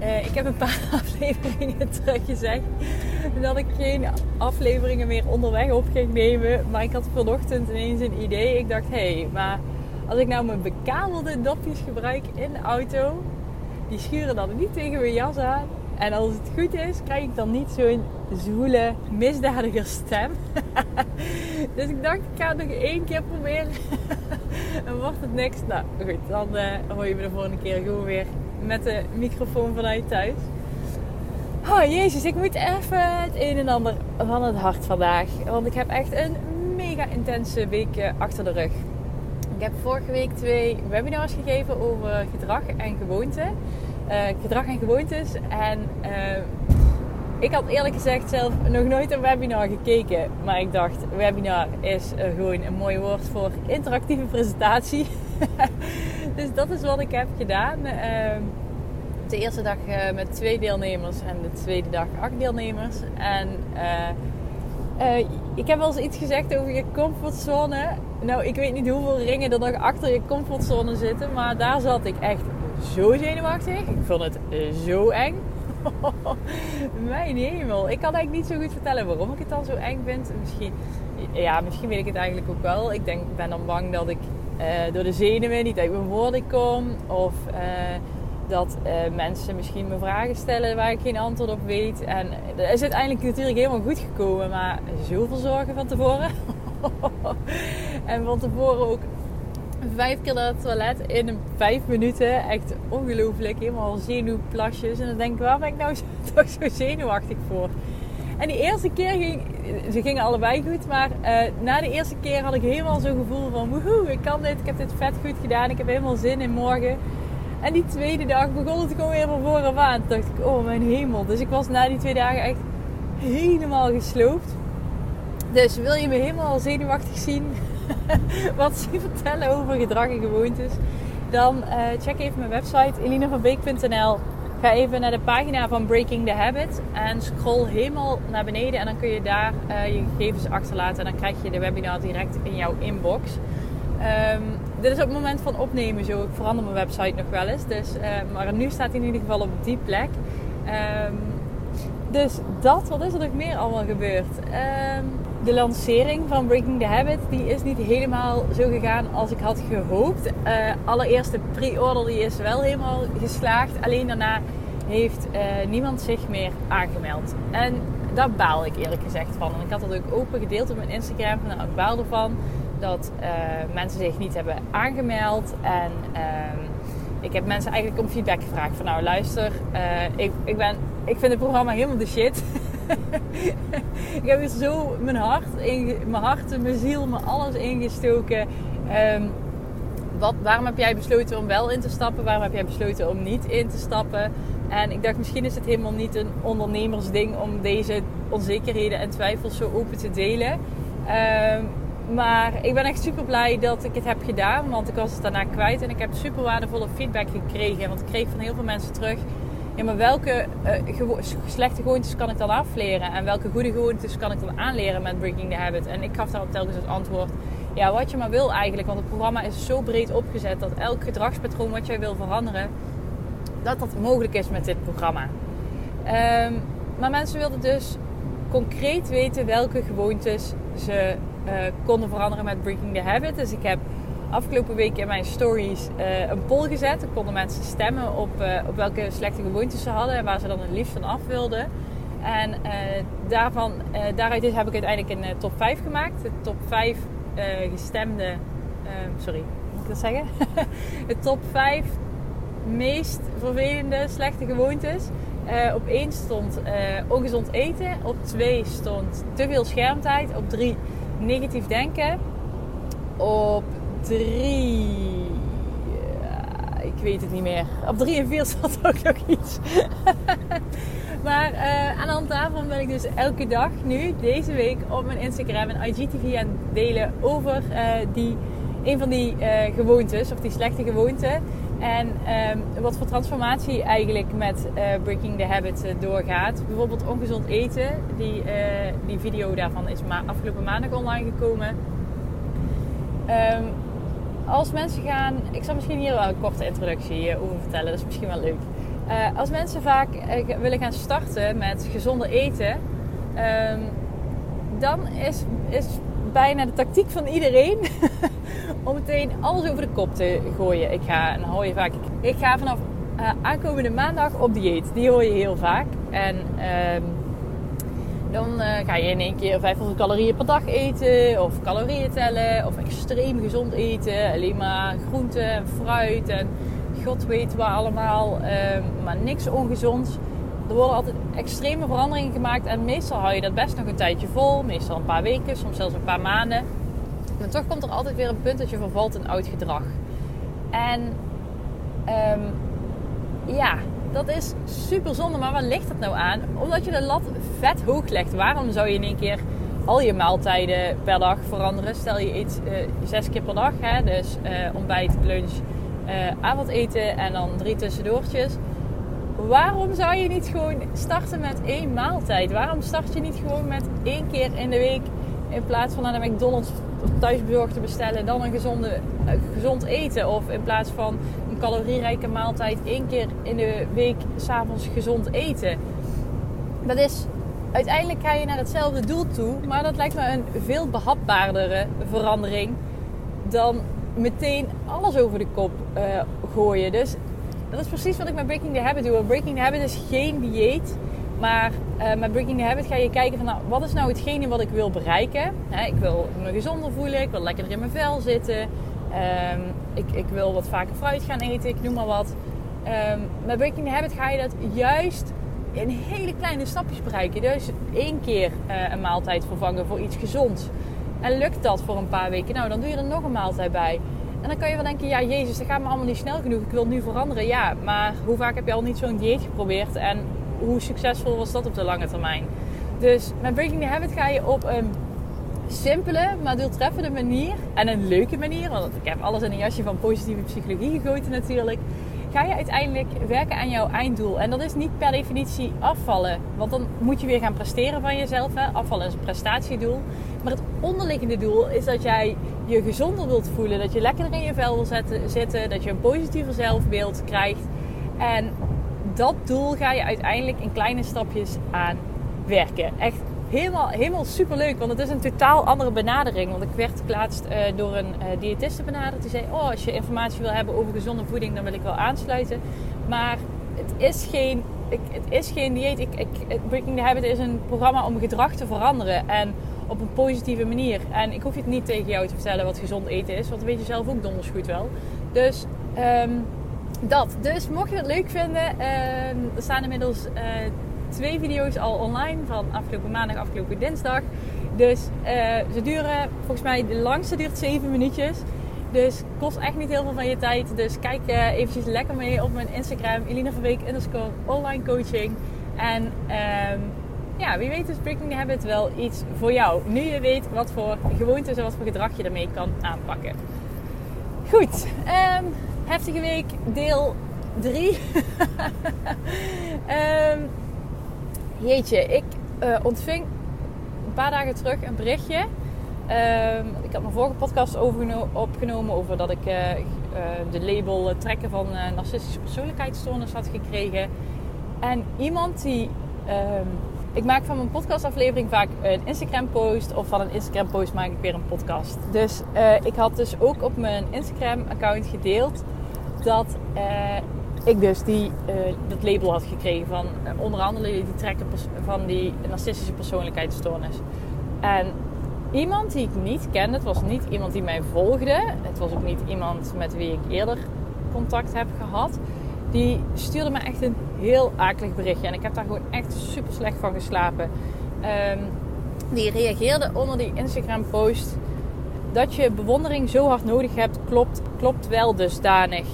Uh, ik heb een paar afleveringen teruggezegd dat ik geen afleveringen meer onderweg op ging nemen. Maar ik had vanochtend ineens een idee. Ik dacht, hé, hey, maar als ik nou mijn bekabelde dopjes gebruik in de auto, die schuren dan niet tegen mijn jas aan. En als het goed is, krijg ik dan niet zo'n zwoele, misdadiger stem. dus ik dacht, ik ga het nog één keer proberen. en wordt het niks, nou goed, dan uh, hoor je me de volgende keer gewoon weer met de microfoon vanuit thuis. Oh jezus, ik moet even het een en ander van het hart vandaag. Want ik heb echt een mega intense week eh, achter de rug. Ik heb vorige week twee webinars gegeven over gedrag en gewoonte. Uh, gedrag en gewoontes. En uh, ik had eerlijk gezegd zelf nog nooit een webinar gekeken. Maar ik dacht, webinar is gewoon een mooi woord voor interactieve presentatie. dus dat is wat ik heb gedaan. de eerste dag met twee deelnemers en de tweede dag acht deelnemers. En ik heb wel eens iets gezegd over je comfortzone. Nou, ik weet niet hoeveel ringen er nog achter je comfortzone zitten. Maar daar zat ik echt zo zenuwachtig. Ik vond het zo eng. Mijn hemel. Ik kan eigenlijk niet zo goed vertellen waarom ik het dan zo eng vind. Misschien, ja, misschien weet ik het eigenlijk ook wel. Ik denk, ben dan bang dat ik door de zenuwen niet uit mijn woorden kom. Of uh, dat uh, mensen misschien me vragen stellen waar ik geen antwoord op weet. En dat is uiteindelijk natuurlijk helemaal goed gekomen. Maar zoveel zorgen van tevoren. en van tevoren ook vijf keer naar het toilet in vijf minuten. Echt ongelooflijk. Helemaal zenuwplasjes. En dan denk ik, waar ben ik nou toch zo zenuwachtig voor? En die eerste keer ging, ze gingen allebei goed. Maar uh, na de eerste keer had ik helemaal zo'n gevoel van, woehoe, ik kan dit. Ik heb dit vet goed gedaan. Ik heb helemaal zin in morgen. En die tweede dag begon het gewoon weer van voren aan. Toen dacht ik, oh mijn hemel. Dus ik was na die twee dagen echt helemaal gesloopt. Dus wil je me helemaal zenuwachtig zien? wat zien vertellen over gedrag en gewoontes, dan uh, check even mijn website elinevanbeek.nl. Ga even naar de pagina van Breaking the Habit en scroll helemaal naar beneden en dan kun je daar uh, je gegevens achterlaten en dan krijg je de webinar direct in jouw inbox. Um, dit is op het moment van opnemen zo. Ik verander mijn website nog wel eens. Dus, uh, maar nu staat hij in ieder geval op die plek. Um, dus dat, wat is er nog meer allemaal gebeurd? Um, de lancering van Breaking the Habit die is niet helemaal zo gegaan als ik had gehoopt. Uh, allereerst de pre-order die is wel helemaal geslaagd. Alleen daarna heeft uh, niemand zich meer aangemeld. En daar baal ik eerlijk gezegd van. En ik had dat ook open gedeeld op mijn Instagram. Nou, ik baal ervan dat uh, mensen zich niet hebben aangemeld. En ehm, ik heb mensen eigenlijk om feedback gevraagd. Van nou luister, ik, ik, ben, ik vind het programma helemaal de shit. ik heb hier zo mijn hart, in, mijn hart, mijn ziel, mijn alles ingestoken. Um, wat, waarom heb jij besloten om wel in te stappen? Waarom heb jij besloten om niet in te stappen? En ik dacht, misschien is het helemaal niet een ondernemersding om deze onzekerheden en twijfels zo open te delen. Um, maar ik ben echt super blij dat ik het heb gedaan, want ik was het daarna kwijt en ik heb super waardevolle feedback gekregen. Want ik kreeg van heel veel mensen terug ja, maar welke uh, slechte gewoontes kan ik dan afleren? En welke goede gewoontes kan ik dan aanleren met Breaking the Habit? En ik gaf daarop telkens het antwoord. Ja, wat je maar wil eigenlijk. Want het programma is zo breed opgezet dat elk gedragspatroon wat jij wil veranderen, dat dat mogelijk is met dit programma. Um, maar mensen wilden dus concreet weten welke gewoontes ze uh, konden veranderen met Breaking the Habit. Dus ik heb afgelopen week in mijn stories uh, een poll gezet. Dan konden mensen stemmen op, uh, op welke slechte gewoontes ze hadden en waar ze dan het liefst van af wilden. En uh, daarvan, daaruit heb ik uiteindelijk een top 5 gemaakt. De top 5 gestemde. sorry, moet ik dat zeggen? de top 5 meest vervelende slechte gewoontes. op 1 stond ongezond eten. Op 2 stond te veel schermtijd. Op 3 negatief denken. Op drie. ik weet het niet meer. Op drie en vier zat ook nog iets. Maar uh, aan de hand daarvan ben ik dus elke dag nu, deze week, op mijn Instagram en IGTV aan het delen over uh, die, een van die uh, gewoontes, of die slechte gewoonten. En um, wat voor transformatie eigenlijk met Breaking the Habit doorgaat. Bijvoorbeeld ongezond eten. Die, die video daarvan is ma afgelopen maandag online gekomen. Um, als mensen gaan, ik zal misschien hier wel een korte introductie over vertellen, dat is misschien wel leuk. Uh, als mensen vaak uh, willen gaan starten met gezonder eten, um, dan is, is bijna de tactiek van iedereen om meteen alles over de kop te gooien. Ik ga, en hoor je vaak, ik ga vanaf uh, aankomende maandag op dieet. Die hoor je heel vaak. En um, dan ga je in één keer 500 calorieën per dag eten, of calorieën tellen, of extreem gezond eten. Alleen maar groenten en fruit en god weet waar allemaal, ehm, maar niks ongezonds. Er worden altijd extreme veranderingen gemaakt en meestal hou je dat best nog een tijdje vol. Meestal een paar weken, soms zelfs een paar maanden. Maar toch komt er altijd weer een punt dat je vervalt in oud gedrag. En um, ja, dat is super zonde. Maar waar ligt dat nou aan? Omdat je de lat vet hoog legt. Waarom zou je in één keer al je maaltijden per dag veranderen? Stel je eet uh, zes keer per dag. Hè? Dus uh, ontbijt, lunch, uh, avondeten en dan drie tussendoortjes. Waarom zou je niet gewoon starten met één maaltijd? Waarom start je niet gewoon met één keer in de week in plaats van naar de McDonald's thuisbezorgd te bestellen, dan een gezonde, gezond eten? Of in plaats van calorierijke maaltijd één keer in de week s'avonds gezond eten? Dat is uiteindelijk ga je naar hetzelfde doel toe, maar dat lijkt me een veel behapbaardere verandering dan meteen alles over de kop uh, gooien. Dus dat is precies wat ik met Breaking the Habit doe. Breaking the Habit is geen dieet. Maar uh, met Breaking the Habit ga je kijken van nou, wat is nou hetgene wat ik wil bereiken. Ik wil me gezonder voelen, ik wil lekkerder in mijn vel zitten. Um, ik, ik, wil wat vaker fruit gaan eten, ik noem maar wat. Um, met Breaking the Habit ga je dat juist in hele kleine stapjes bereiken. Dus één keer uh, een maaltijd vervangen voor iets gezonds. En lukt dat voor een paar weken, nou dan doe je er nog een maaltijd bij. En dan kan je wel denken, ja jezus, dat gaat me allemaal niet snel genoeg. Ik wil nu veranderen. Ja, maar hoe vaak heb je al niet zo'n dieet geprobeerd? En hoe succesvol was dat op de lange termijn? Dus met Breaking the Habit ga je op een simpele, maar doeltreffende manier. En een leuke manier, want ik heb alles in een jasje van positieve psychologie gegoten natuurlijk ga je uiteindelijk werken aan jouw einddoel. En dat is niet per definitie afvallen. Want dan moet je weer gaan presteren van jezelf. Hè? Afvallen is een prestatiedoel. Maar het onderliggende doel is dat jij je gezonder wilt voelen. Dat je lekker in je vel wil zetten, zitten. Dat je een positiever zelfbeeld krijgt. En dat doel ga je uiteindelijk in kleine stapjes aan werken. Echt helemaal, helemaal super leuk. Want het is een totaal andere benadering. Want ik werd laatst uh, door een uh, diëtiste benaderd. Die zei: Oh, als je informatie wil hebben over gezonde voeding, dan wil ik wel aansluiten. Maar het is geen, ik, het is geen dieet. Ik, ik, Breaking the Habit is een programma om gedrag te veranderen. En op een positieve manier. En ik hoef het niet tegen jou te vertellen wat gezond eten is. Want dat weet je zelf ook donders goed wel. Dus. Um, dat. Dus mocht je het leuk vinden, uh, er staan inmiddels uh, twee video's al online van afgelopen maandag, afgelopen dinsdag. Dus uh, ze duren, volgens mij de langste duurt 7 minuutjes. Dus kost echt niet heel veel van je tijd. Dus kijk uh, eventjes lekker mee op mijn Instagram. Elina van Week underscore online coaching. En um, ja, wie weet is Breaking the Habit wel iets voor jou. Nu je weet wat voor gewoontes en wat voor gedrag je ermee kan aanpakken. Goed, um, heftige week deel 3. um, ehm, jeetje, ik uh, ontving een paar dagen terug een berichtje. Um, ik had mijn vorige podcast opgenomen over dat ik uh, uh, de label trekken van narcistische persoonlijkheidsstoornis had gekregen. En iemand die. Um, ik maak van mijn podcastaflevering vaak een Instagram post. Of van een Instagram post maak ik weer een podcast. Dus ik had dus ook op mijn Instagram account gedeeld dat ik dus die, uh, dat label had gekregen van uh, onder andere die trekken van die narcistische persoonlijkheidsstoornis. En iemand die ik niet kende, het was niet iemand die mij volgde, het was ook niet iemand met wie ik eerder contact heb gehad, die stuurde me echt een heel akelig berichtje. En ik heb daar gewoon echt super slecht van geslapen. Um, die reageerde onder die Instagram post dat je bewondering zo hard nodig hebt, klopt, klopt wel dusdanig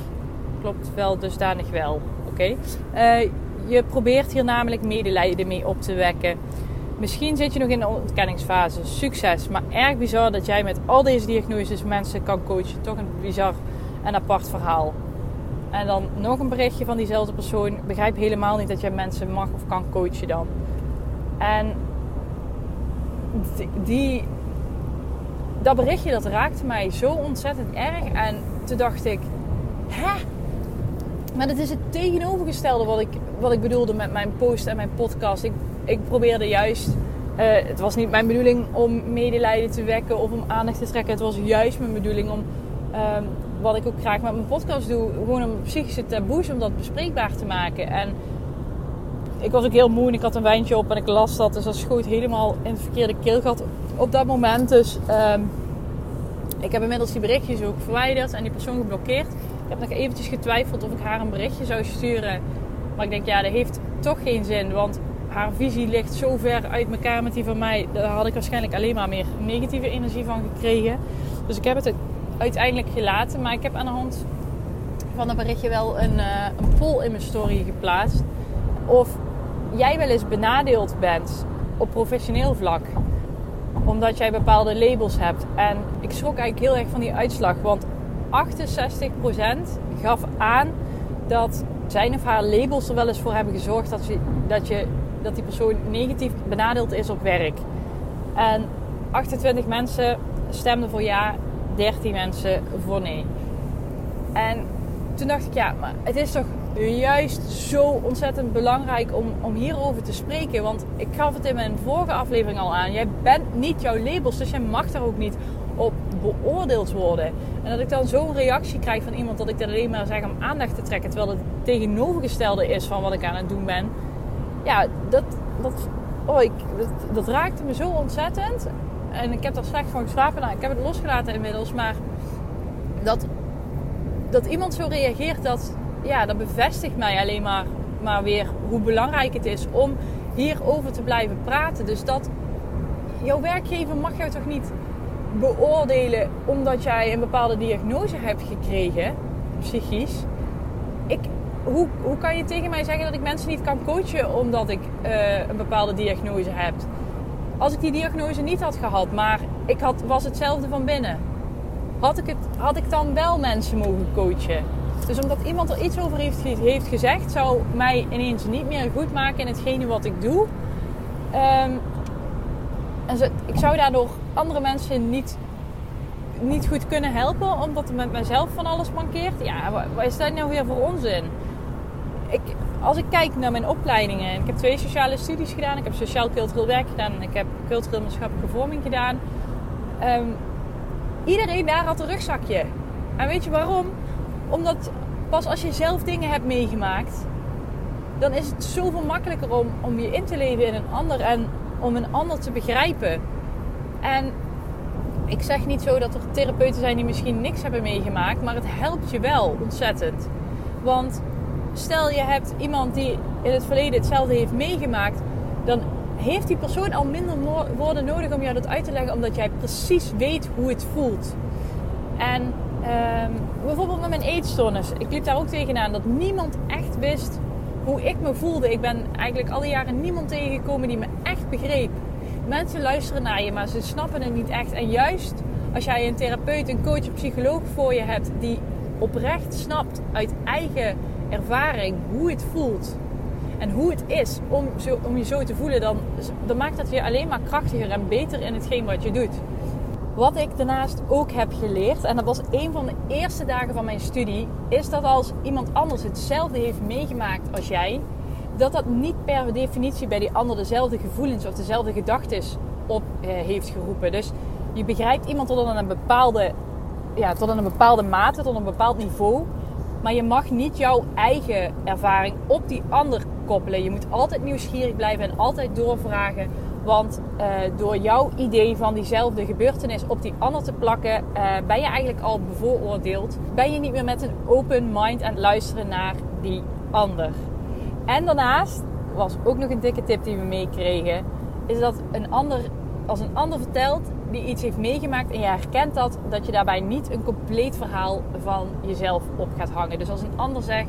klopt wel dusdanig wel. Oké. Uh, je probeert hier namelijk medelijden mee op te wekken. Misschien zit je nog in de ontkenningsfase. Succes. Maar erg bizar dat jij met al deze diagnoses mensen kan coachen. Toch een bizar en apart verhaal. En dan nog een berichtje van diezelfde persoon. Begrijp helemaal niet dat jij mensen mag of kan coachen dan. En die, dat berichtje dat raakte mij zo ontzettend erg. En toen dacht ik, hè? Maar dat is het tegenovergestelde wat ik, wat ik bedoelde met mijn post en mijn podcast. Ik, ik probeerde juist, uh, het was niet mijn bedoeling om medelijden te wekken of om aandacht te trekken. Het was juist mijn bedoeling om, um, wat ik ook graag met mijn podcast doe, gewoon om psychische taboes, om dat bespreekbaar te maken. En ik was ook heel moe en ik had een wijntje op en ik las dat. Dus dat schoot helemaal in het verkeerde keelgat op dat moment. Dus um, ik heb inmiddels die berichtjes ook verwijderd en die persoon geblokkeerd. Ik heb nog eventjes getwijfeld of ik haar een berichtje zou sturen. Maar ik denk, ja, dat heeft toch geen zin. Want haar visie ligt zo ver uit elkaar met die van mij. Daar had ik waarschijnlijk alleen maar meer negatieve energie van gekregen. Dus ik heb het uiteindelijk gelaten. Maar ik heb aan de hand van dat berichtje wel een, uh, een poll in mijn story geplaatst. Of jij wel eens benadeeld bent op professioneel vlak. Omdat jij bepaalde labels hebt. En ik schrok eigenlijk heel erg van die uitslag. Want 68% gaf aan dat zijn of haar labels er wel eens voor hebben gezorgd dat, je, dat, je, dat die persoon negatief benadeeld is op werk. En 28 mensen stemden voor ja, 13 mensen voor nee. En toen dacht ik, ja, maar het is toch juist zo ontzettend belangrijk om, om hierover te spreken. Want ik gaf het in mijn vorige aflevering al aan. Jij bent niet jouw labels, dus jij mag daar ook niet op beoordeeld worden. En dat ik dan zo'n reactie krijg van iemand dat ik dat alleen maar zeg om aandacht te trekken. Terwijl het tegenovergestelde is van wat ik aan het doen ben. Ja, dat, dat, oh, ik, dat, raakte me zo ontzettend. En ik heb daar slecht van geslapen. Nou, ik heb het losgelaten inmiddels. Maar dat, dat iemand zo reageert, dat, ja, dat bevestigt mij alleen maar, maar weer hoe belangrijk het is om hierover te blijven praten. Dus dat jouw werkgever mag jou toch niet beoordelen omdat jij een bepaalde diagnose hebt gekregen, psychisch. Ik, hoe, hoe kan je tegen mij zeggen dat ik mensen niet kan coachen omdat ik uh, een bepaalde diagnose heb? Als ik die diagnose niet had gehad, maar ik had, was hetzelfde van binnen, had ik, het, had ik dan wel mensen mogen coachen? Dus omdat iemand er iets over heeft, heeft gezegd, zou mij ineens niet meer goed maken in hetgene wat ik doe. Um, en ik zou daardoor andere mensen niet, niet goed kunnen helpen, omdat er met mezelf van alles mankeert. Ja, wat is dat nou weer voor onzin? Ik, als ik kijk naar mijn opleidingen, ik heb twee sociale studies gedaan, ik heb sociaal-cultureel werk gedaan en ik heb cultureel maatschappelijke vorming gedaan. Um, iedereen daar had een rugzakje. En weet je waarom? Omdat pas als je zelf dingen hebt meegemaakt, dan is het zoveel makkelijker om, om je in te leven in een ander en om een ander te begrijpen. En ik zeg niet zo dat er therapeuten zijn die misschien niks hebben meegemaakt, maar het helpt je wel ontzettend. Want stel je hebt iemand die in het verleden hetzelfde heeft meegemaakt, dan heeft die persoon al minder woorden nodig om jou dat uit te leggen, omdat jij precies weet hoe het voelt. En um, bijvoorbeeld met mijn eetstoornis. Ik liep daar ook tegenaan dat niemand echt wist hoe ik me voelde. Ik ben eigenlijk al die jaren niemand tegengekomen die me echt begreep. Mensen luisteren naar je, maar ze snappen het niet echt. En juist als jij een therapeut, een coach, een psycholoog voor je hebt die oprecht snapt uit eigen ervaring hoe het voelt en hoe het is om, zo, om je zo te voelen, dan, dan maakt dat je alleen maar krachtiger en beter in hetgeen wat je doet. Wat ik daarnaast ook heb geleerd, en dat was een van de eerste dagen van mijn studie, is dat als iemand anders hetzelfde heeft meegemaakt als jij, dat dat niet per definitie bij die ander dezelfde gevoelens of dezelfde gedachten op eh, heeft geroepen. Dus je begrijpt iemand tot een bepaalde, ja, tot een bepaalde mate, tot een bepaald niveau. Maar je mag niet jouw eigen ervaring op die ander koppelen. Je moet altijd nieuwsgierig blijven en altijd doorvragen want uh, door jouw idee van diezelfde gebeurtenis op die ander te plakken, uh, ben je eigenlijk al bevooroordeeld. Ben je niet meer met een open mind aan het luisteren naar die ander. En daarnaast was ook nog een dikke tip die we meekregen, is dat een ander, als een ander vertelt die iets heeft meegemaakt en je herkent dat, dat je daarbij niet een compleet verhaal van jezelf op gaat hangen. Dus als een ander zegt,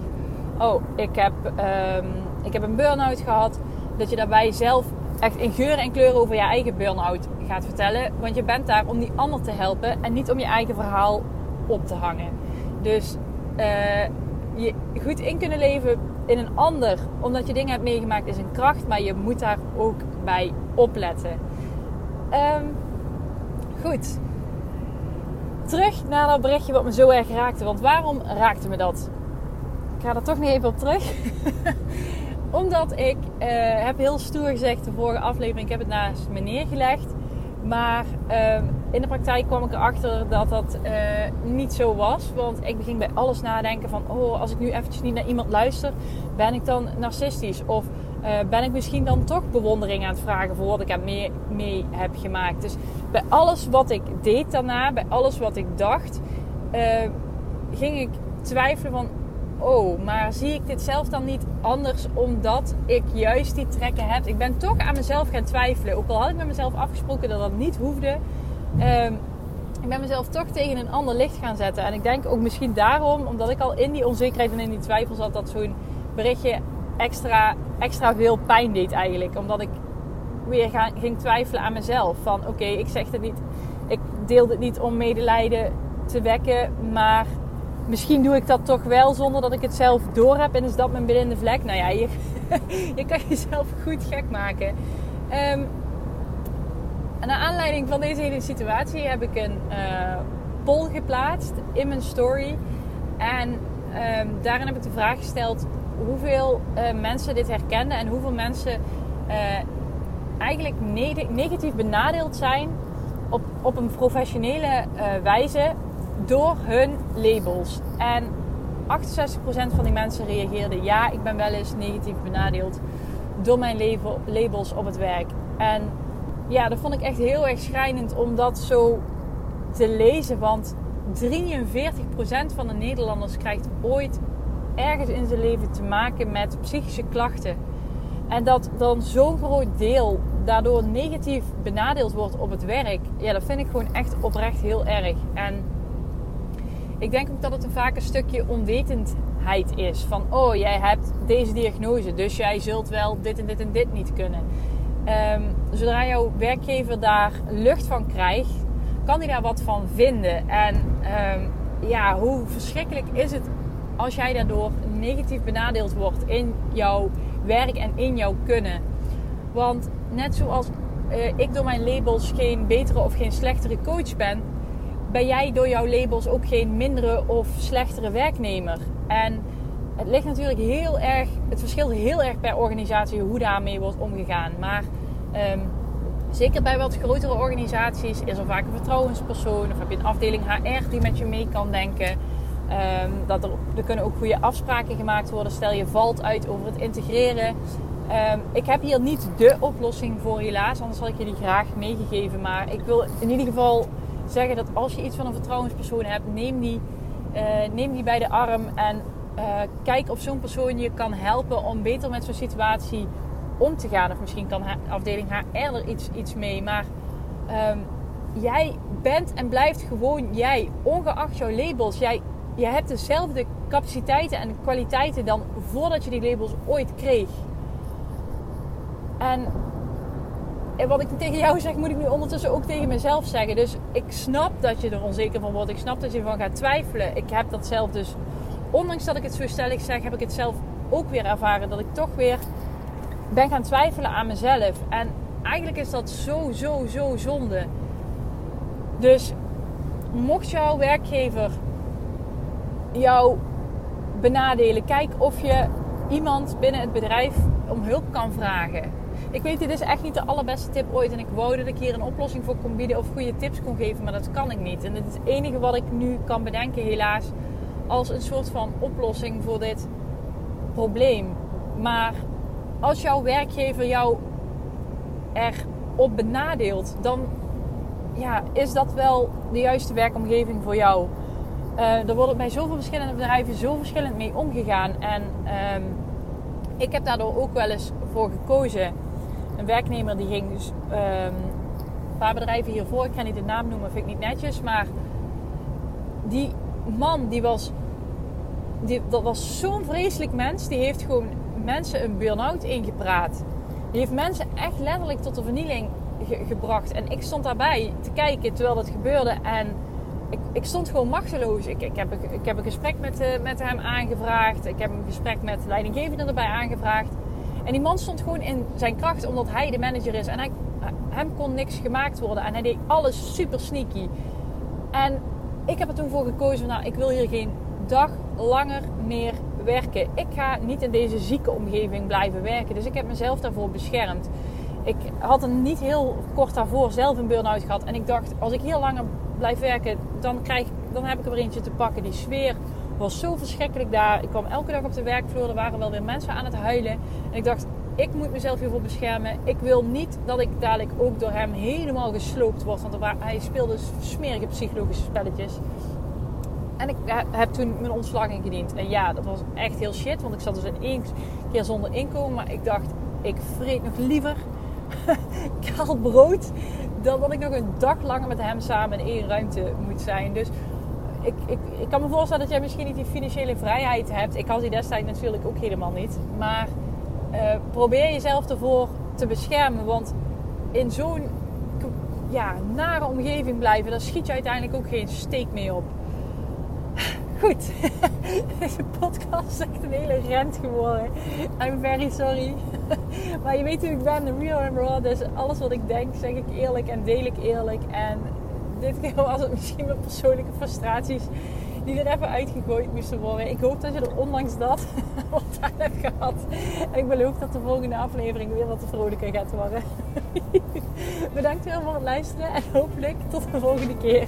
oh, ik heb, ehm, ik heb een burn-out gehad. Dat je daarbij zelf echt in geuren en kleuren over je eigen burn-out gaat vertellen. Want je bent daar om die ander te helpen en niet om je eigen verhaal op te hangen. Dus uh, je goed in kunnen leven in een ander, omdat je dingen hebt meegemaakt, is een kracht. Maar je moet daar ook bij opletten. Um, goed. Terug naar dat berichtje wat me zo erg raakte. Want waarom raakte me dat? Ik ga er toch nog even op terug. Omdat ik uh, heb heel stoer gezegd de vorige aflevering. Ik heb het naast me neergelegd. Maar uh, in de praktijk kwam ik erachter dat dat uh, niet zo was. Want ik begin bij alles nadenken van... Oh, als ik nu eventjes niet naar iemand luister... Ben ik dan narcistisch? Of uh, ben ik misschien dan toch bewondering aan het vragen... voor wat ik mee, mee heb gemaakt? Dus bij alles wat ik deed daarna... Bij alles wat ik dacht... ging ik twijfelen van oh, maar zie ik dit zelf dan niet anders omdat ik juist die trekken heb? Ik ben toch aan mezelf gaan twijfelen. Ook al had ik met mezelf afgesproken dat dat niet hoefde. Um, ik ben mezelf toch tegen een ander licht gaan zetten. En ik denk ook misschien daarom, omdat ik al in die onzekerheid en in die twijfel zat, dat zo'n berichtje extra, extra veel pijn deed eigenlijk. Omdat ik weer ging twijfelen aan mezelf. Van oké, ik zeg het niet, ik deel het niet om medelijden te wekken, maar misschien doe ik dat toch wel zonder dat ik het zelf door heb. En is dat mijn blinde vlek? Nou ja, je, je kan jezelf goed gek maken. Um, en naar aanleiding van deze hele situatie heb ik een uh, poll geplaatst in mijn story. En um, daarin heb ik de vraag gesteld hoeveel uh, mensen dit herkennen en hoeveel mensen uh, eigenlijk negatief benadeeld zijn op, op een professionele wijze door hun labels. En 68% van die mensen reageerden: ja, ik ben wel eens negatief benadeeld door mijn labels op het werk. En ja, dat vond ik echt heel erg schrijnend om dat zo te lezen. Want 43% van de Nederlanders krijgt ooit ergens in zijn leven te maken met psychische klachten. En dat dan zo'n groot deel daardoor negatief benadeeld wordt op het werk. Ja, dat vind ik gewoon echt oprecht heel erg. En ik denk ook dat het een vaak een stukje onwetendheid is. Van, oh, jij hebt deze diagnose, dus jij zult wel dit en dit en dit niet kunnen. Um, zodra jouw werkgever daar lucht van krijgt, kan hij daar wat van vinden. En um, ja, hoe verschrikkelijk is het als jij daardoor negatief benadeeld wordt in jouw werk en in jouw kunnen. Want net zoals uh, ik door mijn labels geen betere of geen slechtere coach ben, ben jij door jouw labels ook geen mindere of slechtere werknemer. En het ligt natuurlijk heel erg, het verschilt heel erg per organisatie hoe daarmee wordt omgegaan. Maar um, zeker bij wat grotere organisaties is er vaak een vertrouwenspersoon of heb je een afdeling HR die met je mee kan denken. Um, dat er, er kunnen ook goede afspraken gemaakt worden. Stel je valt uit over het integreren. Um, ik heb hier niet de oplossing voor helaas, anders had ik je die graag meegegeven. Maar ik wil in ieder geval zeggen dat als je iets van een vertrouwenspersoon hebt, neem die, uh, neem die bij de arm en uh, kijk of zo'n persoon je kan helpen om beter met zo'n situatie om te gaan. Of misschien kan afdeling HR er iets, iets mee. Maar um, jij bent en blijft gewoon jij, ongeacht jouw labels. Jij, je hebt dezelfde capaciteiten en kwaliteiten dan voordat je die labels ooit kreeg. En wat ik tegen jou zeg, moet ik nu ondertussen ook tegen mezelf zeggen. Dus ik snap dat je er onzeker van wordt. Ik snap dat je ervan gaat twijfelen. Ik heb dat zelf dus, ondanks dat ik het zo stellig zeg, heb ik het zelf ook weer ervaren. Dat ik toch weer ben gaan twijfelen aan mezelf. En eigenlijk is dat zo, zo, zo zonde. Dus mocht jouw werkgever jou benadelen, kijk of je iemand binnen het bedrijf om hulp kan vragen. Ik weet, dit is echt niet de allerbeste tip ooit. En ik wou dat ik hier een oplossing voor kon bieden of goede tips kon geven, maar dat kan ik niet. En dit is het enige wat ik nu kan bedenken, helaas, als een soort van oplossing voor dit probleem. Maar als jouw werkgever jou erop benadeelt, dan ja, is dat wel de juiste werkomgeving voor jou. Uh, er wordt bij zoveel verschillende bedrijven zo verschillend mee omgegaan. En um, ik heb daardoor ook wel eens voor gekozen. Een werknemer die ging dus um, een paar bedrijven hiervoor, ik ga niet de naam noemen, vind ik niet netjes, maar die man die was die, dat was zo'n vreselijk mens. Die heeft gewoon mensen een burn-out ingepraat. Die heeft mensen echt letterlijk tot de vernieling gebracht. En ik stond daarbij te kijken terwijl dat gebeurde. En ik, ik stond gewoon machteloos. Ik, ik, heb, ik heb een gesprek met, uh, met hem aangevraagd. Ik heb een gesprek met de leidinggevende erbij aangevraagd. En die man stond gewoon in zijn kracht omdat hij de manager is. En hij, hem kon niks gemaakt worden. En hij deed alles super sneaky. En ik heb er toen voor gekozen nou, ik wil hier geen dag langer meer werken. Ik ga niet in deze zieke omgeving blijven werken. Dus ik heb mezelf daarvoor beschermd. Ik had een niet heel kort daarvoor zelf een burn-out gehad. En ik dacht, als ik heel langer blijf werken, dan, krijg, dan heb ik er weer eentje te pakken. Die sfeer was zo verschrikkelijk daar. Ik kwam elke dag op de werkvloer. Er waren wel weer mensen aan het huilen. En ik dacht, ik moet mezelf hiervoor beschermen. Ik wil niet dat ik dadelijk ook door hem helemaal gesloopt word. Want hij speelde smerige psychologische spelletjes. En ik heb toen mijn ontslag ingediend. En ja, dat was echt heel shit. Want ik zat dus in één keer zonder inkomen. Maar ik dacht, ik vreet nog liever kaal brood. Dan dat ik nog een dag langer met hem samen in één ruimte moet zijn. Dus ik, ik, ik kan me voorstellen dat jij misschien niet die financiële vrijheid hebt. Ik had die destijds natuurlijk ook helemaal niet. Maar uh, probeer jezelf ervoor te beschermen. Want in zo'n ja, nare omgeving blijven, daar schiet je uiteindelijk ook geen steek mee op. Goed, deze podcast is echt een hele rent geworden. I'm very sorry. maar je weet hoe ik ben, real and raw. Dus alles wat ik denk, zeg ik eerlijk en deel ik eerlijk. En dit keer was het misschien mijn persoonlijke frustraties die er even uitgegooid moesten worden. Ik hoop dat je er ondanks dat wat aan hebt gehad. En ik beloof dat de volgende aflevering weer wat vrolijker gaat worden. Bedankt weer voor het luisteren en hopelijk tot de volgende keer.